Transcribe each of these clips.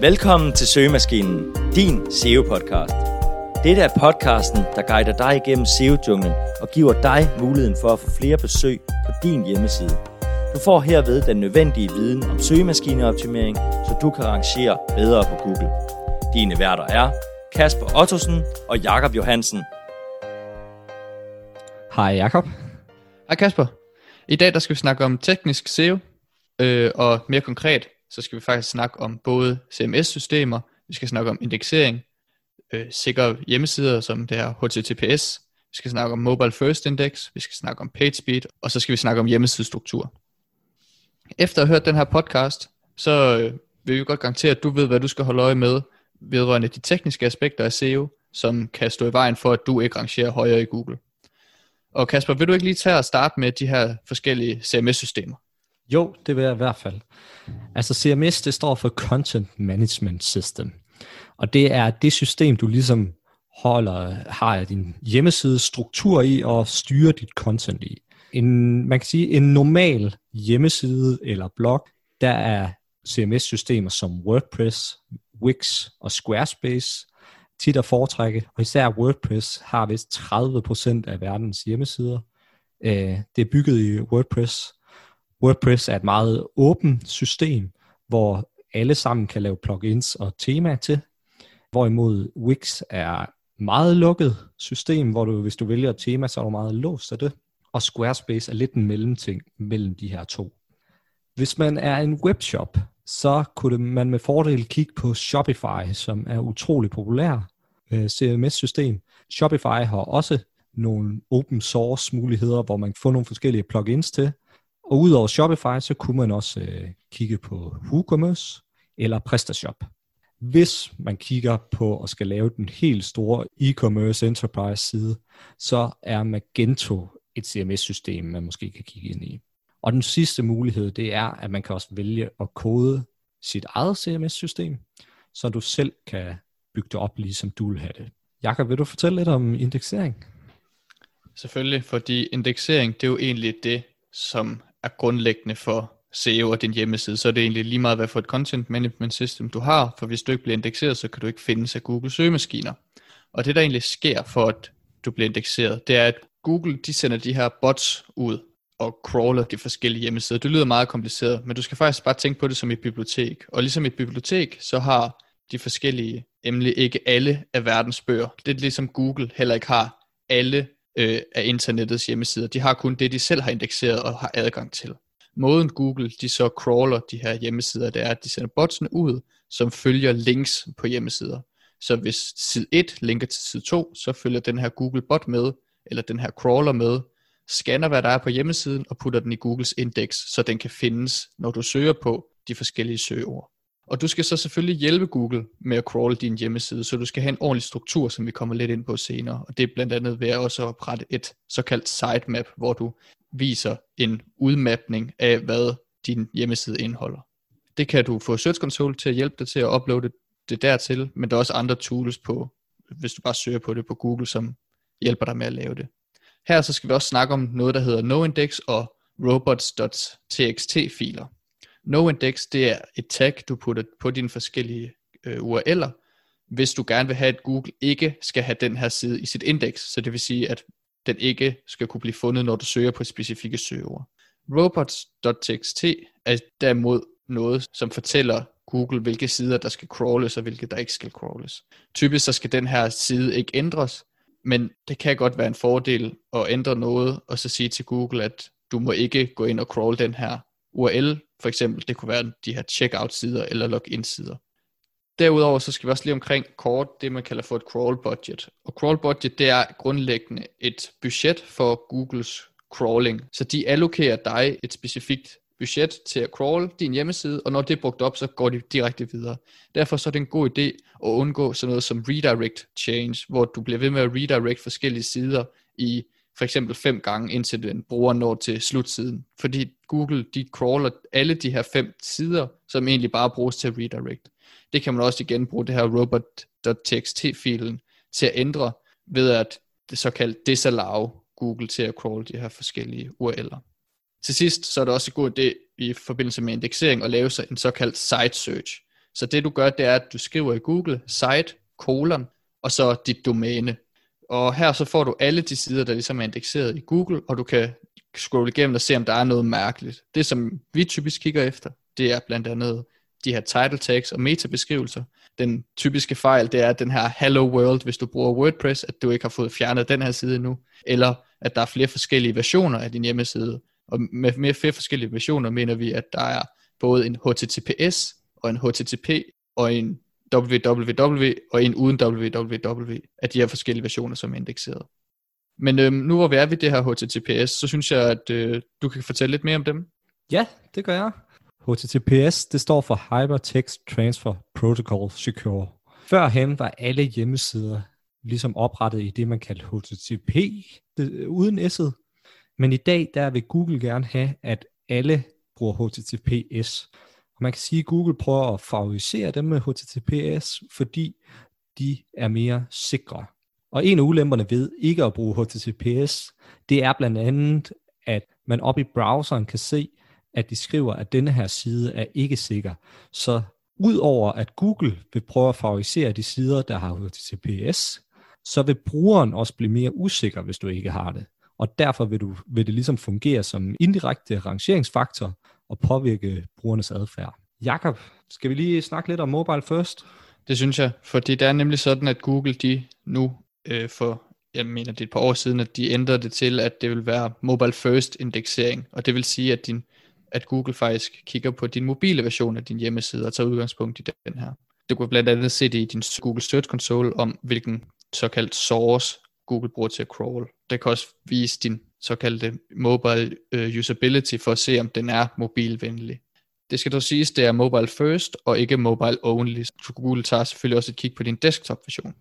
Velkommen til Søgemaskinen, din SEO-podcast. Dette er podcasten, der guider dig igennem SEO-junglen og giver dig muligheden for at få flere besøg på din hjemmeside. Du får herved den nødvendige viden om søgemaskineoptimering, så du kan rangere bedre på Google. Dine værter er Kasper Ottosen og Jakob Johansen. Hej Jakob. Hej Kasper. I dag der skal vi snakke om teknisk SEO, øh, og mere konkret, så skal vi faktisk snakke om både CMS-systemer, vi skal snakke om indeksering, øh, sikre hjemmesider som det her HTTPS, vi skal snakke om Mobile First Index, vi skal snakke om PageSpeed, og så skal vi snakke om hjemmesidestruktur. Efter at have hørt den her podcast, så øh, vil vi godt garantere, at du ved, hvad du skal holde øje med vedrørende de tekniske aspekter af SEO, som kan stå i vejen for, at du ikke rangerer højere i Google. Og Kasper, vil du ikke lige tage og starte med de her forskellige CMS-systemer? Jo, det vil jeg i hvert fald. Altså CMS, det står for Content Management System. Og det er det system, du ligesom holder, har din hjemmeside struktur i og styrer dit content i. En, man kan sige, en normal hjemmeside eller blog, der er CMS-systemer som WordPress, Wix og Squarespace tit at foretrække, og især WordPress har vist 30% af verdens hjemmesider. Øh, det er bygget i WordPress. WordPress er et meget åbent system, hvor alle sammen kan lave plugins og tema til, hvorimod Wix er meget lukket system, hvor du, hvis du vælger et tema, så er du meget låst af det. Og Squarespace er lidt en mellemting mellem de her to. Hvis man er en webshop, så kunne man med fordel kigge på Shopify, som er utrolig populær øh, CMS-system. Shopify har også nogle open source muligheder, hvor man kan få nogle forskellige plugins til. Og udover Shopify, så kunne man også øh, kigge på WooCommerce eller PrestaShop. Hvis man kigger på at skal lave den helt store e-commerce enterprise side, så er Magento et CMS-system, man måske kan kigge ind i. Og den sidste mulighed, det er, at man kan også vælge at kode sit eget CMS-system, så du selv kan bygge det op, ligesom du vil have det. Jakob, vil du fortælle lidt om indeksering? Selvfølgelig, fordi indeksering, det er jo egentlig det, som er grundlæggende for SEO og din hjemmeside, så er det egentlig lige meget, hvad for et content management system du har, for hvis du ikke bliver indekseret, så kan du ikke findes af Google søgemaskiner. Og det, der egentlig sker for, at du bliver indekseret, det er, at Google de sender de her bots ud, og crawler de forskellige hjemmesider. Det lyder meget kompliceret, men du skal faktisk bare tænke på det som et bibliotek. Og ligesom et bibliotek, så har de forskellige, nemlig ikke alle af verdens bøger. Det er ligesom Google heller ikke har alle øh, af internettets hjemmesider. De har kun det, de selv har indekseret og har adgang til. Måden Google de så crawler de her hjemmesider, det er, at de sender botsene ud, som følger links på hjemmesider. Så hvis side 1 linker til side 2, så følger den her Google bot med, eller den her crawler med, scanner hvad der er på hjemmesiden og putter den i Googles indeks, så den kan findes, når du søger på de forskellige søgeord. Og du skal så selvfølgelig hjælpe Google med at crawle din hjemmeside, så du skal have en ordentlig struktur, som vi kommer lidt ind på senere. Og det er blandt andet ved at også oprette et såkaldt sitemap, hvor du viser en udmapning af, hvad din hjemmeside indeholder. Det kan du få Search Console til at hjælpe dig til at uploade det dertil, men der er også andre tools på, hvis du bare søger på det på Google, som hjælper dig med at lave det. Her så skal vi også snakke om noget, der hedder noindex og robots.txt filer. Noindex det er et tag, du putter på dine forskellige øh, URL'er, hvis du gerne vil have, at Google ikke skal have den her side i sit indeks, så det vil sige, at den ikke skal kunne blive fundet, når du søger på specifikke søgeord. Robots.txt er derimod noget, som fortæller Google, hvilke sider der skal crawles og hvilke der ikke skal crawles. Typisk så skal den her side ikke ændres, men det kan godt være en fordel at ændre noget, og så sige til Google, at du må ikke gå ind og crawl den her URL, for eksempel, det kunne være de her checkout-sider eller login-sider. Derudover så skal vi også lige omkring kort det, man kalder for et crawl budget. Og crawl budget, det er grundlæggende et budget for Googles crawling. Så de allokerer dig et specifikt budget til at crawl din hjemmeside, og når det er brugt op, så går de direkte videre. Derfor så er det en god idé at undgå sådan noget som redirect change, hvor du bliver ved med at redirect forskellige sider i for eksempel fem gange, indtil den bruger når til slutsiden. Fordi Google, de crawler alle de her fem sider, som egentlig bare bruges til at redirect. Det kan man også igen bruge det her robot.txt-filen til at ændre, ved at det såkaldt disallow Google til at crawl de her forskellige URL'er. Til sidst så er det også en god idé i forbindelse med indeksering at lave sig en såkaldt site search. Så det du gør, det er, at du skriver i Google site, kolon, og så dit domæne. Og her så får du alle de sider, der ligesom er indekseret i Google, og du kan scrolle igennem og se, om der er noget mærkeligt. Det, som vi typisk kigger efter, det er blandt andet de her title tags og metabeskrivelser. Den typiske fejl, det er den her Hello World, hvis du bruger WordPress, at du ikke har fået fjernet den her side nu, eller at der er flere forskellige versioner af din hjemmeside. Og med, med flere forskellige versioner mener vi, at der er både en HTTPS og en HTTP og en www og en uden www af de her forskellige versioner, som er indekseret. Men øhm, nu hvor vi er ved det her HTTPS, så synes jeg, at øh, du kan fortælle lidt mere om dem. Ja, det gør jeg. HTTPS, det står for Hypertext Transfer Protocol Secure. Førhen var alle hjemmesider ligesom oprettet i det, man kaldte HTTP, det, uden s'et. Men i dag, der vil Google gerne have, at alle bruger HTTPS. Og man kan sige, at Google prøver at favorisere dem med HTTPS, fordi de er mere sikre. Og en af ulemperne ved ikke at bruge HTTPS, det er blandt andet, at man op i browseren kan se, at de skriver, at denne her side er ikke sikker. Så udover at Google vil prøve at favorisere de sider, der har HTTPS, så vil brugeren også blive mere usikker, hvis du ikke har det. Og derfor vil, du, vil det ligesom fungere som indirekte rangeringsfaktor og påvirke brugernes adfærd. Jakob, skal vi lige snakke lidt om mobile first? Det synes jeg, fordi det er nemlig sådan, at Google de nu øh, for, jeg mener det er et par år siden, at de ændrede det til, at det vil være mobile first indeksering, og det vil sige, at, din, at Google faktisk kigger på din mobile version af din hjemmeside og tager udgangspunkt i den her. Du kan blandt andet se det i din Google Search Console om, hvilken såkaldt source Google bruger til at crawl. Det kan også vise din såkaldte mobile uh, usability for at se, om den er mobilvenlig. Det skal dog siges, det er mobile first og ikke mobile only. Så Google tager selvfølgelig også et kig på din desktop version.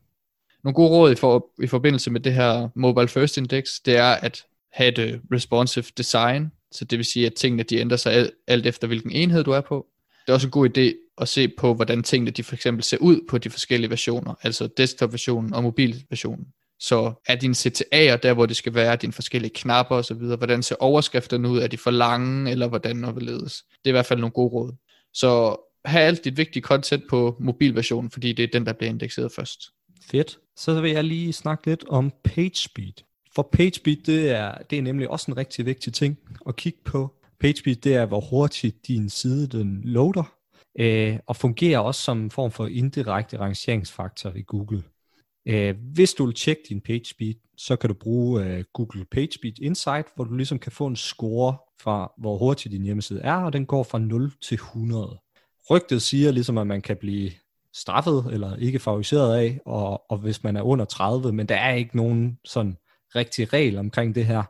Nogle gode råd i, for, i forbindelse med det her mobile first index, det er at have et øh, responsive design, så det vil sige, at tingene de ændrer sig alt, alt efter, hvilken enhed du er på. Det er også en god idé at se på, hvordan tingene de for eksempel ser ud på de forskellige versioner, altså desktop-versionen og mobilversionen. Så er dine CTA'er der, hvor det skal være, dine forskellige knapper osv., hvordan ser overskrifterne ud? Er de for lange, eller hvordan og hvorledes? Det er i hvert fald nogle gode råd. Så have alt dit vigtige content på mobilversionen, fordi det er den, der bliver indekseret først. Fedt. Så vil jeg lige snakke lidt om PageSpeed. For PageSpeed, det er, det er nemlig også en rigtig vigtig ting at kigge på. PageSpeed, det er, hvor hurtigt din side den loader, øh, og fungerer også som en form for indirekte rangeringsfaktor i Google. Øh, hvis du vil tjekke din PageSpeed, så kan du bruge øh, Google PageSpeed Insight, hvor du ligesom kan få en score fra, hvor hurtigt din hjemmeside er, og den går fra 0 til 100. Rygtet siger ligesom, at man kan blive straffet eller ikke favoriseret af, og, og hvis man er under 30, men der er ikke nogen sådan rigtig regel omkring det her,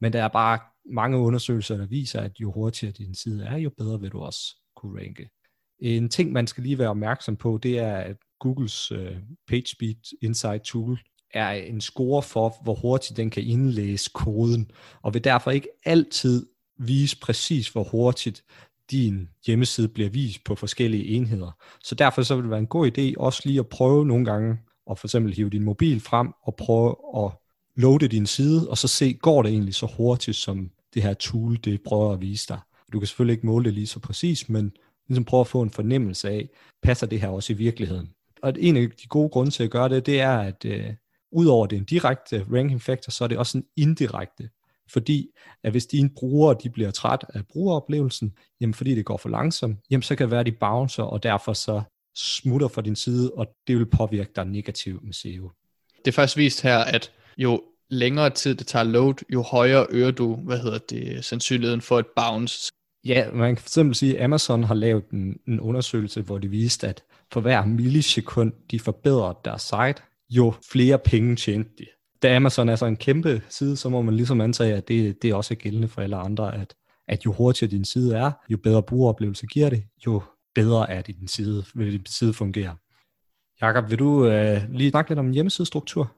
men der er bare mange undersøgelser, der viser, at jo hurtigere din side er, jo bedre vil du også kunne ranke. En ting, man skal lige være opmærksom på, det er, at Googles øh, uh, PageSpeed Insight Tool er en score for, hvor hurtigt den kan indlæse koden, og vil derfor ikke altid vise præcis, hvor hurtigt din hjemmeside bliver vist på forskellige enheder. Så derfor så vil det være en god idé også lige at prøve nogle gange at for eksempel hive din mobil frem og prøve at loade din side, og så se, går det egentlig så hurtigt, som det her tool det prøver at vise dig. Du kan selvfølgelig ikke måle det lige så præcis, men ligesom prøve at få en fornemmelse af, passer det her også i virkeligheden? Og en af de gode grunde til at gøre det, det er, at øh, udover det en direkte ranking factor, så er det også en indirekte. Fordi at hvis dine brugere de bliver træt af brugeroplevelsen, jamen fordi det går for langsomt, jamen så kan det være, at de bouncer, og derfor så smutter fra din side, og det vil påvirke dig negativt med SEO. Det er faktisk vist her, at jo længere tid det tager load, jo højere øger du, hvad hedder det, sandsynligheden for et bounce. Ja, man kan fx sige, at Amazon har lavet en, en undersøgelse, hvor de viste, at for hver millisekund, de forbedrer deres site, jo flere penge tjente de. Da Amazon er så en kæmpe side, så må man ligesom antage, at det, det også er gældende for alle andre, at, at jo hurtigere din side er, jo bedre brugeroplevelse giver det, jo bedre er din side, vil din side fungere. Jakob, vil du øh, lige snakke lidt om hjemmesidestruktur?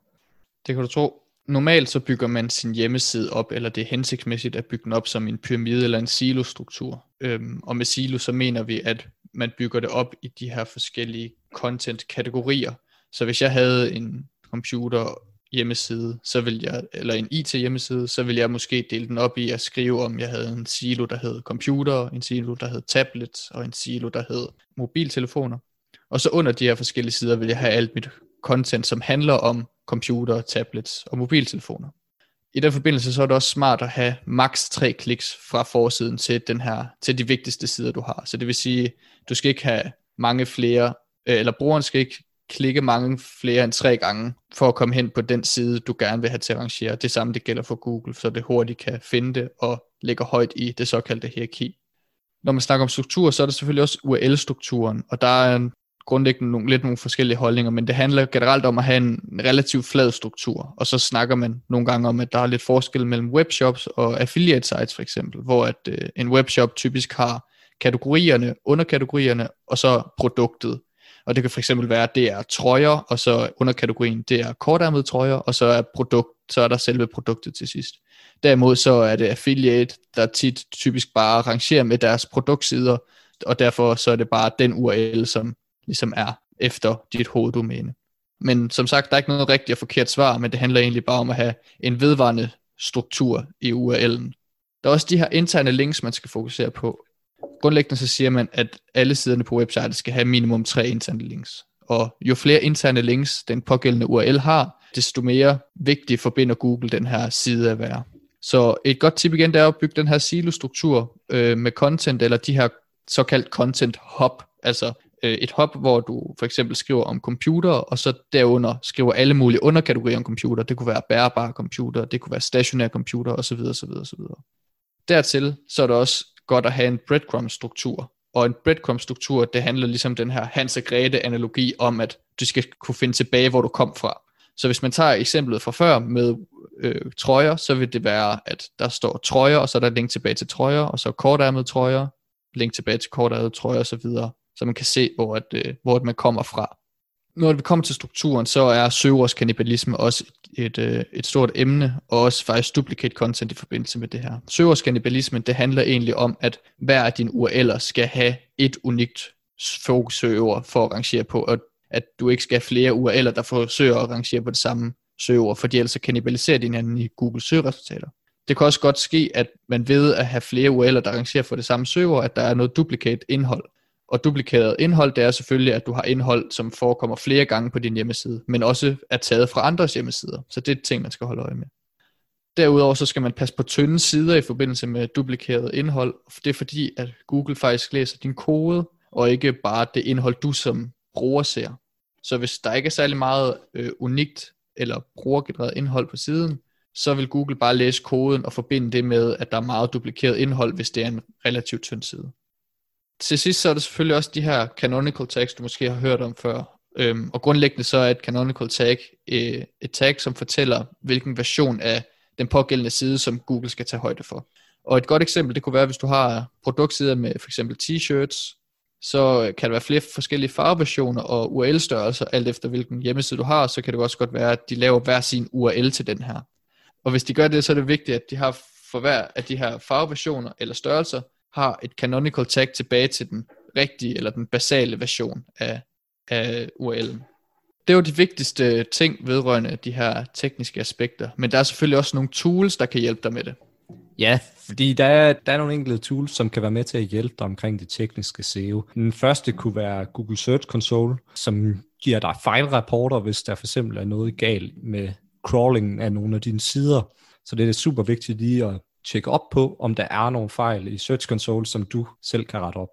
Det kan du tro. Normalt så bygger man sin hjemmeside op, eller det er hensigtsmæssigt at bygge den op som en pyramide eller en silo-struktur. Øhm, og med silo så mener vi, at man bygger det op i de her forskellige content-kategorier. Så hvis jeg havde en computer hjemmeside, så vil jeg, eller en IT hjemmeside, så vil jeg måske dele den op i at skrive om, jeg havde en silo, der hed computer, en silo, der hed tablet, og en silo, der hed mobiltelefoner. Og så under de her forskellige sider vil jeg have alt mit content, som handler om computer, tablets og mobiltelefoner. I den forbindelse så er det også smart at have maks tre kliks fra forsiden til, den her, til de vigtigste sider, du har. Så det vil sige, du skal ikke have mange flere, øh, eller brugeren skal ikke klikke mange flere end tre gange, for at komme hen på den side, du gerne vil have til at rangere. Det samme det gælder for Google, så det hurtigt kan finde det og ligger højt i det såkaldte hierarki. Når man snakker om struktur, så er det selvfølgelig også URL-strukturen, og der er en grundlæggende nogle, lidt nogle forskellige holdninger, men det handler generelt om at have en relativt flad struktur, og så snakker man nogle gange om, at der er lidt forskel mellem webshops og affiliate sites for eksempel, hvor at øh, en webshop typisk har kategorierne, underkategorierne, og så produktet. Og det kan for eksempel være, at det er trøjer, og så underkategorien, det er kortærmede trøjer, og så er produkt, så er der selve produktet til sidst. Derimod så er det affiliate, der tit typisk bare rangerer med deres produktsider, og derfor så er det bare den URL, som ligesom er efter dit hoveddomæne. Men som sagt, der er ikke noget rigtigt og forkert svar, men det handler egentlig bare om at have en vedvarende struktur i URL'en. Der er også de her interne links, man skal fokusere på. Grundlæggende så siger man, at alle siderne på websitet skal have minimum tre interne links. Og jo flere interne links den pågældende URL har, desto mere vigtig forbinder Google den her side at være. Så et godt tip igen, det er at bygge den her silo-struktur øh, med content, eller de her såkaldt content hub, altså øh, et hop, hvor du for eksempel skriver om computer, og så derunder skriver alle mulige underkategorier om computer. Det kunne være bærbare computer, det kunne være stationære computer osv. osv. osv. Dertil så er det også godt at have en breadcrumb-struktur. Og en breadcrumb-struktur, det handler ligesom den her Hans og Grete analogi om, at du skal kunne finde tilbage, hvor du kom fra. Så hvis man tager eksemplet fra før med øh, trøjer, så vil det være, at der står trøjer, og så er der link tilbage til trøjer, og så kortærmede trøjer, link tilbage til kortærmede trøjer osv så man kan se, hvor, at, øh, hvor man kommer fra. Når vi kommer til strukturen, så er søgeordskannibalisme også et, øh, et stort emne, og også faktisk duplicate content i forbindelse med det her. Søgeordskannibalisme, det handler egentlig om, at hver af dine URL'er skal have et unikt fokusøver for at rangere på, og at du ikke skal have flere URL'er, der forsøger at rangere på det samme søgeord, fordi ellers så kannibaliserer de hinanden i Google søgeresultater. Det kan også godt ske, at man ved at have flere URL'er, der rangerer for det samme søgeord, at der er noget duplicate indhold. Og duplikeret indhold, det er selvfølgelig, at du har indhold, som forekommer flere gange på din hjemmeside, men også er taget fra andres hjemmesider. Så det er ting, man skal holde øje med. Derudover så skal man passe på tynde sider i forbindelse med duplikeret indhold. Det er fordi, at Google faktisk læser din kode, og ikke bare det indhold, du som bruger ser. Så hvis der ikke er særlig meget øh, unikt eller brugergenereret indhold på siden, så vil Google bare læse koden og forbinde det med, at der er meget duplikeret indhold, hvis det er en relativt tynd side til sidst så er der selvfølgelig også de her canonical tags, du måske har hørt om før. Øhm, og grundlæggende så er et canonical tag øh, et tag, som fortæller, hvilken version af den pågældende side, som Google skal tage højde for. Og et godt eksempel, det kunne være, hvis du har produktsider med for eksempel t-shirts, så kan der være flere forskellige farveversioner og URL-størrelser, alt efter hvilken hjemmeside du har, så kan det også godt være, at de laver hver sin URL til den her. Og hvis de gør det, så er det vigtigt, at de har for hver af de her farveversioner eller størrelser, har et canonical tag tilbage til den rigtige eller den basale version af, af URL'en. Det var de vigtigste ting vedrørende de her tekniske aspekter, men der er selvfølgelig også nogle tools, der kan hjælpe dig med det. Ja, fordi der er, der er nogle enkelte tools, som kan være med til at hjælpe dig omkring det tekniske SEO. Den første kunne være Google Search Console, som giver dig fejlrapporter, hvis der for eksempel er noget galt med crawlingen af nogle af dine sider. Så det er super vigtigt lige at tjekke op på, om der er nogle fejl i Search Console, som du selv kan rette op.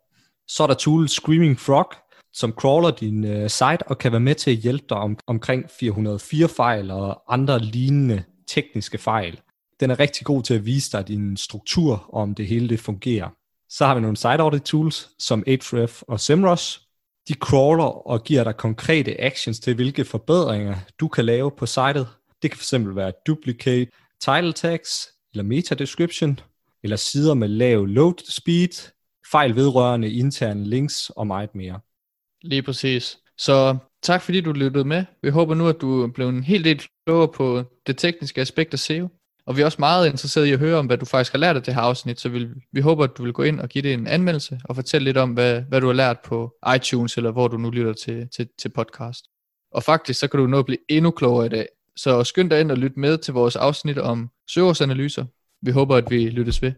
Så er der tool Screaming Frog, som crawler din øh, site og kan være med til at hjælpe dig om, omkring 404 fejl og andre lignende tekniske fejl. Den er rigtig god til at vise dig din struktur, og om det hele det fungerer. Så har vi nogle site audit tools, som Ahrefs og SEMrush. De crawler og giver dig konkrete actions til, hvilke forbedringer du kan lave på sitet. Det kan fx være duplicate title tags, eller meta description, eller sider med lav load speed, fejl vedrørende interne links og meget mere. Lige præcis. Så tak fordi du lyttede med. Vi håber nu, at du er blevet en helt del klogere på det tekniske aspekt af SEO. Og vi er også meget interesserede i at høre om, hvad du faktisk har lært af det her afsnit, så vi, vi håber, at du vil gå ind og give det en anmeldelse og fortælle lidt om, hvad, hvad du har lært på iTunes, eller hvor du nu lytter til, til, til podcast. Og faktisk, så kan du nå at blive endnu klogere i dag. Så skynd dig ind og lyt med til vores afsnit om søgeårsanalyser. Vi håber, at vi lyttes ved.